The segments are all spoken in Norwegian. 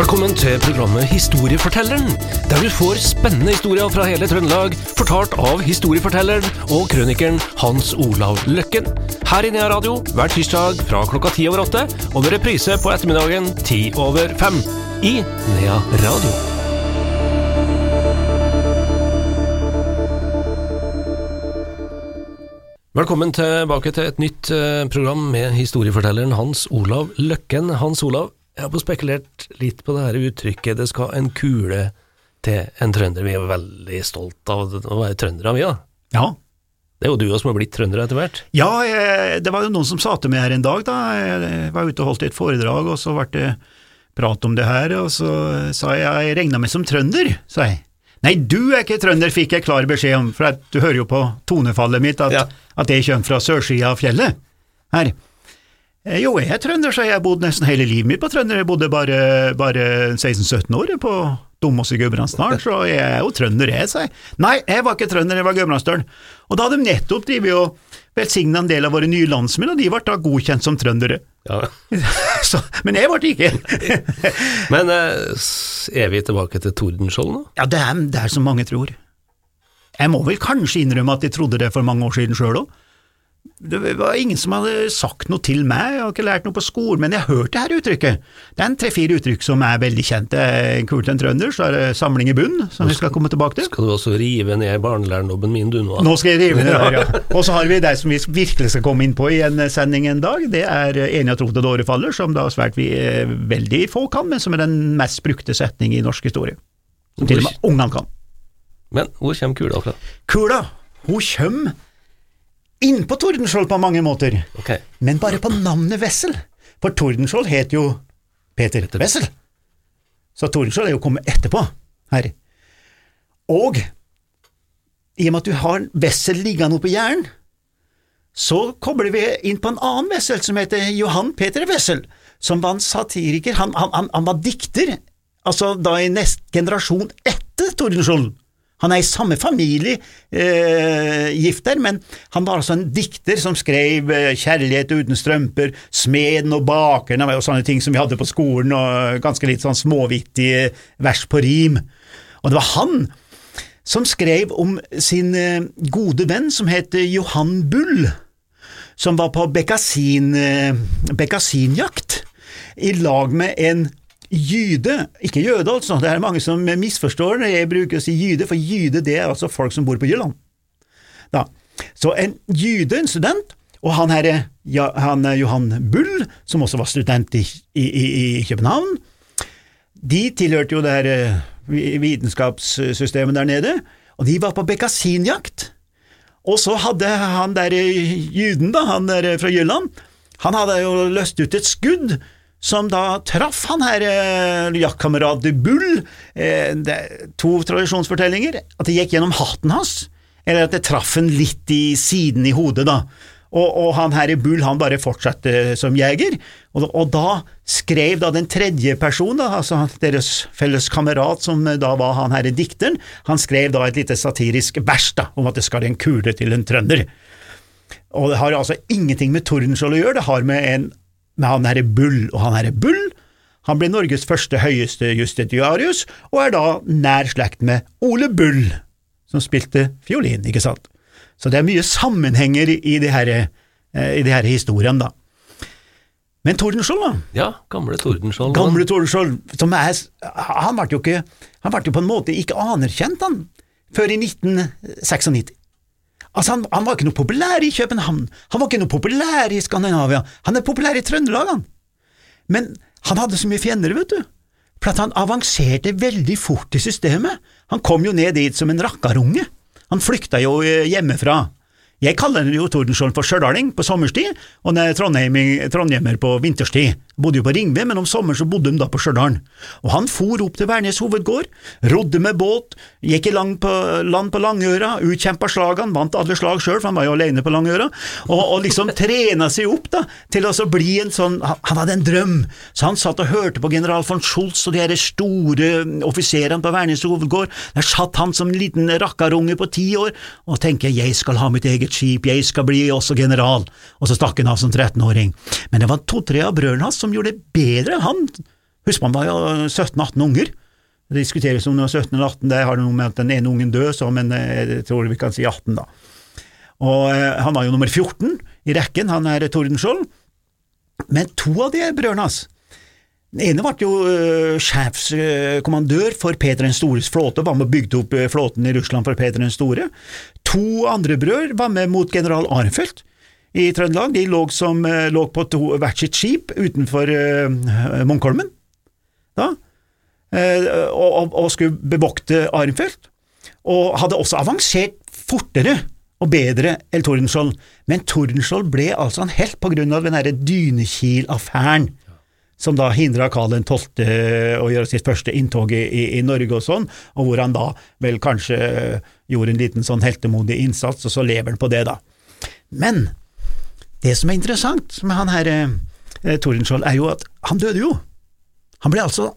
Velkommen til programmet Historiefortelleren, der du får spennende historier fra hele Trøndelag, fortalt av historiefortelleren og krønikeren Hans Olav Løkken. Her i Nea Radio hver tirsdag fra klokka ti over åtte, og med reprise på ettermiddagen ti over fem. I Nea Radio. Velkommen tilbake til et nytt eh, program med historiefortelleren Hans Olav Løkken. Hans Olav, jeg har spekulert litt på det her uttrykket 'det skal en kule til en trønder'. Vi er veldig stolt av å være trøndere, vi da. Ja. Det er jo du som har blitt trønder etter hvert. ja, jeg, det var jo noen som sa til meg her en dag, da. Jeg var ute og holdt et foredrag, og så ble det prat om det her, og så sa jeg jeg regna meg som trønder, sa jeg. Nei, du er ikke trønder, fikk jeg klar beskjed om, for at du hører jo på tonefallet mitt at, Ja. at jeg kommer fra sørsida av fjellet. Her. Eh, Jo, jeg er trønder, så jeg har bodd nesten hele livet mitt på Trønder. Jeg bodde bare, bare 16-17 år på Domås i Gudbrandsdalen, så jeg er jo trønder, jeg, sa jeg. Nei, jeg var ikke trønder, jeg var Gudbrandsdølen. Og da hadde de nettopp drevet og velsigna en del av våre nye landsmenn, og de ble da godkjent som trøndere. Ja. Så, men jeg ble ikke. Men eh, er vi tilbake til Tordenskjold nå? Ja, det er, det er som mange tror. Jeg må vel kanskje innrømme at jeg trodde det for mange år siden sjøl òg. Det var ingen som hadde sagt noe til meg, jeg har ikke lært noe på skolen, men jeg har hørt det her uttrykket. Det er en tre-fire uttrykk som er veldig kjente. Kult en trønder, så er det samling i bunn, som vi skal komme tilbake til. Skal du også rive ned barnelærnobben min, du nå? Nå skal jeg rive ned der, ja. Og så har vi det som vi virkelig skal komme inn på i en sending en dag. Det er Enig og tro til dåre faller, som da svært vi eh, veldig få kan, men som er den mest brukte setning i norsk historie. Som til og med ungene kan. Men hvor kommer kula fra? Kula, hun kjøm innpå Tordenskjold på mange måter, okay. men bare på navnet Wessel. For Tordenskjold het jo Peter Wessel. Så Tordenskjold er jo kommet etterpå her. Og i og med at du har Wessel liggende oppe i hjernen, så kobler vi inn på en annen Wessel som heter Johan Peter Wessel, som var en satiriker. Han, han, han, han var dikter, altså da i neste generasjon etter Tordenskjold. Han er i samme familie, eh, gift der, men han var altså en dikter som skrev eh, 'Kjærlighet uten strømper', 'Smeden og bakeren', og sånne ting som vi hadde på skolen, og ganske litt sånn småvittige vers på rim. Og det var han som skrev om sin eh, gode venn som het Johan Bull, som var på bekkasin, eh, bekkasinjakt i lag med en jyde, ikke jøde altså, det er mange som misforstår når jeg bruker å si jyde, for jyde det er altså folk som bor på Jylland. Da. Så en jyde, en student, og han her, ja, er Johan Bull, som også var student i, i, i, København, de tilhørte jo det her eh, vitenskapssystemet der nede, og de var på bekkasinjakt. Og så hadde han der juden, da, han der fra Jylland, han hadde jo løst ut et skudd som da traff han her eh, jaktkamerat Bull. Eh, det, to tradisjonsfortellinger. At det gikk gjennom hatten hans, eller at det traff han litt i siden i hodet, da. Og, og han her i Bull han bare fortsatte som jeger, og, og da skrev da den tredje personen, altså deres felles kamerat som da var han her i dikteren, han skrev da et lite satirisk vers da, om at det skal en kule til en trønder. Og det har altså ingenting med Tordenskjold å gjøre, det har med, en, med han herre Bull, og han herre Bull han ble Norges første høyeste justitiarius, og er da nær slekt med Ole Bull, som spilte fiolin, ikke sant. Så det er mye sammenhenger i de her, eh, i de her historiene, da. Men Tordenskjold, da, Ja, gamle Tordenskjold. gamle Tordenskjold, som er, han ble jo ikke, han ble jo på en måte ikke anerkjent, han, før i 1996. Altså, han, han var ikke noe populær i København, han var ikke noe populær i Skandinavia, han er populær i Trøndelag, han. Men han hadde så mye fiender, vet du, for at han avanserte veldig fort i systemet. Han kom jo ned dit som en rakkarunge. Han flykta jo eh, hjemmefra. Jeg kaller jo Tordenskjold for stjørdalning på sommerstid, og Trondheim, er trondhjemmer på vinterstid. Bodde jo på Ringve, men om sommeren så bodde de da på Stjørdal. Og han for opp til Værnes hovedgård, rodde med båt, gikk i land på, land på Langøra, utkjempa slagene, vant alle slag sjøl, for han var jo alene på Langøra, og, og liksom trena seg opp da, til å bli en sånn Han hadde en drøm, så han satt og hørte på general von Schultz og de her store offiserene på Værnes hovedgård. Der satt han som en liten rakkarunge på ti år og tenker jeg skal ha mitt eget skip, jeg skal bli også general, og så stakk han av som 13-åring. Men det var to-tre av brødrene hans som gjorde det bedre enn han, Husk man var jo 17-18 unger. Det diskuteres om det var 17 eller 18, det har noe med at den ene ungen død, så, men eh, jeg tror vi kan si 18, da. Og eh, Han var jo nummer 14 i rekken, han er Tordenskjold. Men to av de brødrene hans Den ene ble jo uh, sjefskommandør for Peter den stores flåte, var med og bygde opp flåten i Russland for Peter den store. To andre brødre var med mot general Arnfeldt i Trøndelag. De lå, som, lå på to, hvert sitt skip utenfor uh, Munkholmen. Da. uh, og, og skulle bevokte Arnfeldt, og hadde også avansert fortere og bedre enn Tordenskjold, men Tordenskjold ble altså en helt på grunn av den derre Dynekil-affæren, som da hindra Karl 12. å gjøre sitt første inntog i, i, Norge og sånn, og hvor han da vel kanskje gjorde en liten sånn heltemodig innsats, og så lever han på det, da. Men det som er interessant med han her eh, Tordenskjold, er jo at han døde jo. Han ble altså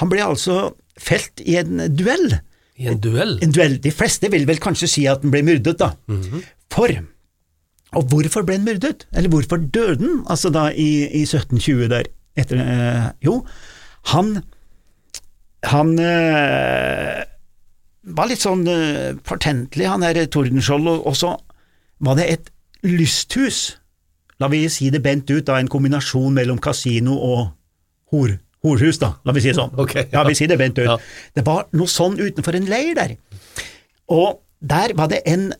han ble altså felt i en duell. I en duell? En duell. De fleste vil vel kanskje si at han ble myrdet, da. Mm -hmm. For Og hvorfor ble han myrdet? Eller hvorfor døde han, altså da i, i 1720 der? Etter, eh, jo, han Han eh, var litt sånn eh, patentlig, han der Tordenskjold, og, og så var det et lysthus, la vi si det bent ut, da en kombinasjon mellom kasino og hor horhus, da, la vi si det sånn. Okay, ja. La vi si det bent ut. Ja. Det var noe sånn utenfor en leir der, og der var det en,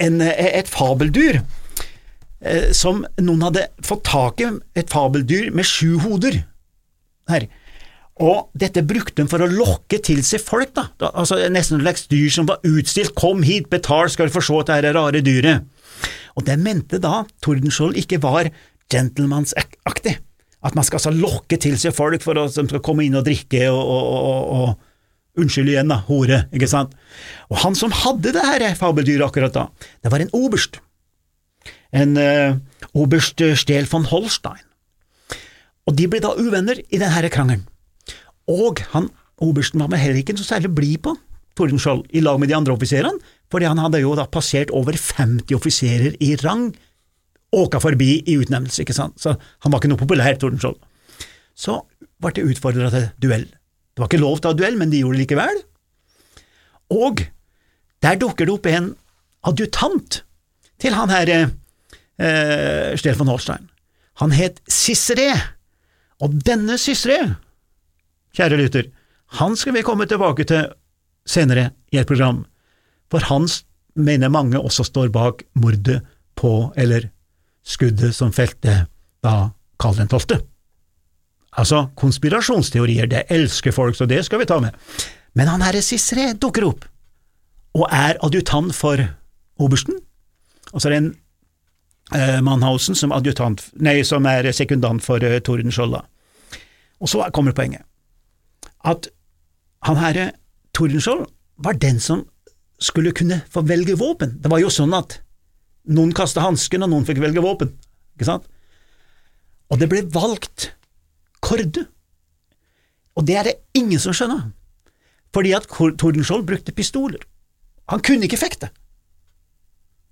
en, et fabeldyr eh, som noen hadde fått tak i, et fabeldyr med sju hoder. Her. Og dette brukte de for å lokke til seg folk, da. altså Nesten et slags dyr som var utstilt, kom hit, betal, skal du få se dette rare dyret. Og det mente da Tordenskjold ikke var gentlemansaktig. At man skal altså lokke til seg folk for at de skal komme inn og drikke og, og, og, og Unnskyld igjen, da, hore, ikke sant? Og han som hadde det her fabeldyret akkurat da, det var en oberst. En uh, oberst Stel von Holstein. Og de ble da uvenner i denne krangelen. Og han, obersten var med heller ikke så særlig blid på Tordenskjold i lag med de andre offiserene, fordi han hadde jo da passert over 50 offiserer i rang åka forbi i utnevnelse, ikke sant, så han var ikke noe populær, Tordenskjold. Så ble det utfordra til duell. Det var ikke lov til å ha duell, men de gjorde det likevel. Og der dukker det opp en adjutant til han her eh, Stefan Holstein. Han het Cicere, og denne Cicere, kjære lytter, han skal vi komme tilbake til senere i et program, for han mener mange også står bak mordet på, eller skuddet som felte da Karl 12. Altså, konspirasjonsteorier, det elsker folk, så det skal vi ta med. Men han herre Cicere dukker opp, og er adjutant for obersten, og så er det en eh, Mannhausen som, nei, som er sekundant for eh, Tordenskjold. Og så kommer poenget, at han herre Tordenskjold var den som skulle kunne få velge våpen. Det var jo sånn at noen kasta hansken, og noen fikk velge våpen. Ikke sant? Og det ble valgt korde. Og det er det ingen som skjønner, fordi at Tordenskjold brukte pistoler. Han kunne ikke fekte,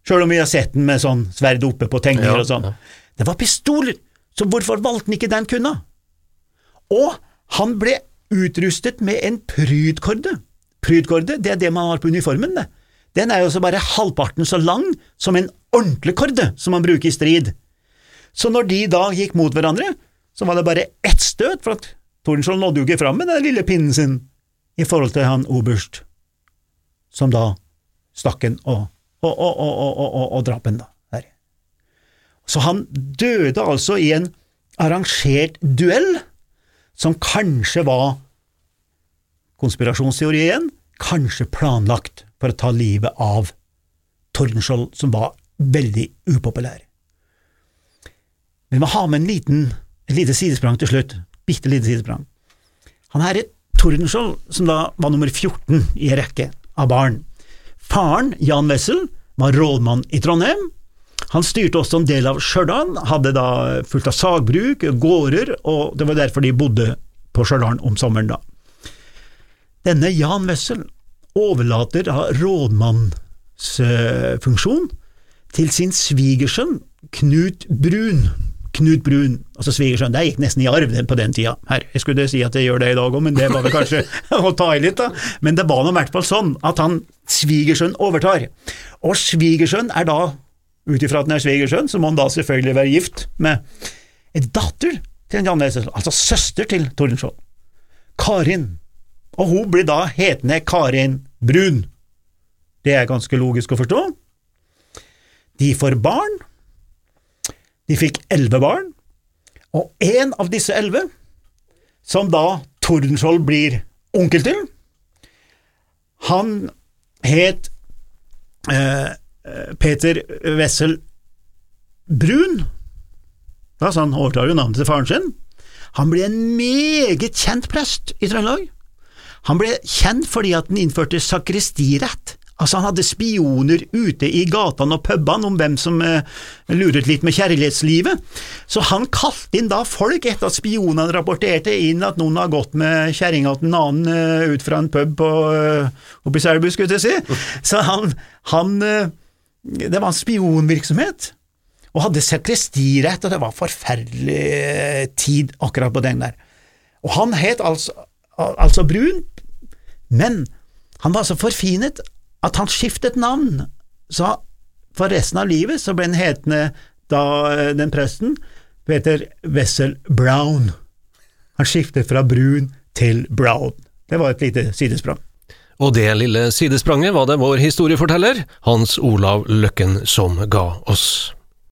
sjøl om vi har sett den med sånn sverd oppe på tegninger ja, og sånn. Ja. Det var pistoler, så hvorfor valgte han ikke den kunna? Og han ble utrustet med en prydkorde. Prydkorde, det er det man har på uniformen, det den er jo så bare halvparten så lang som en ordentlig korde som man bruker i strid. Så når de da gikk mot hverandre, så var det bare ett støt, for at Tordenskjold nådde jo ikke fram med den lille pinnen sin i forhold til han oberst, som da stakk en og, og, og, og, drap en, da. Her. Så han døde altså i en arrangert duell, som kanskje var konspirasjonsteori igjen, kanskje planlagt for å ta livet av Tordenskjold, som var veldig upopulær. Vi må ha med en liten, et lite sidesprang til slutt, bitte lite sidesprang. Han her er Tordenskjold, som da var nummer 14 i en rekke av barn. Faren, Jan Wessel, var rådmann i Trondheim. Han styrte også en del av Stjørdal, hadde da fullt av sagbruk, gårder, og det var derfor de bodde på Stjørdal om sommeren, da. Denne Jan Wessel overlater da rådmannsfunksjon til sin svigersønn Knut Brun. Knut Brun, altså svigersønn. Det gikk nesten i arv på den tida. Her, jeg skulle si at jeg gjør det i dag òg, men det var vel kanskje å ta i litt, da. Men det var nå i hvert fall sånn at han svigersønn overtar. Og svigersønn er da, ut ifra at han er svigersønn, så må han da selvfølgelig være gift med en datter til en Jan Wessel, altså søster til Tordenskjold. Karin. Og hun blir da hetende Karin Brun. Det er ganske logisk å forstå. De får barn. De fikk elleve barn, og en av disse elleve, som da Tordenskjold blir onkel til, han het eh, Peter Wessel Brun. Altså han overtar jo navnet til faren sin. Han ble en meget kjent prest i Trøndelag. Han ble kjent fordi at han innførte sakristirett, Altså, han hadde spioner ute i gatene og pubene om hvem som eh, luret litt med kjærlighetslivet, så han kalte inn da folk etter at spionene rapporterte inn at noen har gått med kjerringa til en annen eh, ut fra en pub på, eh, oppe i Selbu, skulle jeg si. Så han, han uh, Det var en spionvirksomhet. Og hadde sakristirett, og det var forferdelig uh, tid akkurat på den der. Og han het altså, altså Brun, men han var så forfinet at han skiftet navn, så for resten av livet så ble han hetende da eh, den presten Peter Wessel Brown. Han skiftet fra brun til brown. Det var et lite sidesprang. Og det lille sidespranget var det vår historieforteller, Hans Olav Løkken, som ga oss.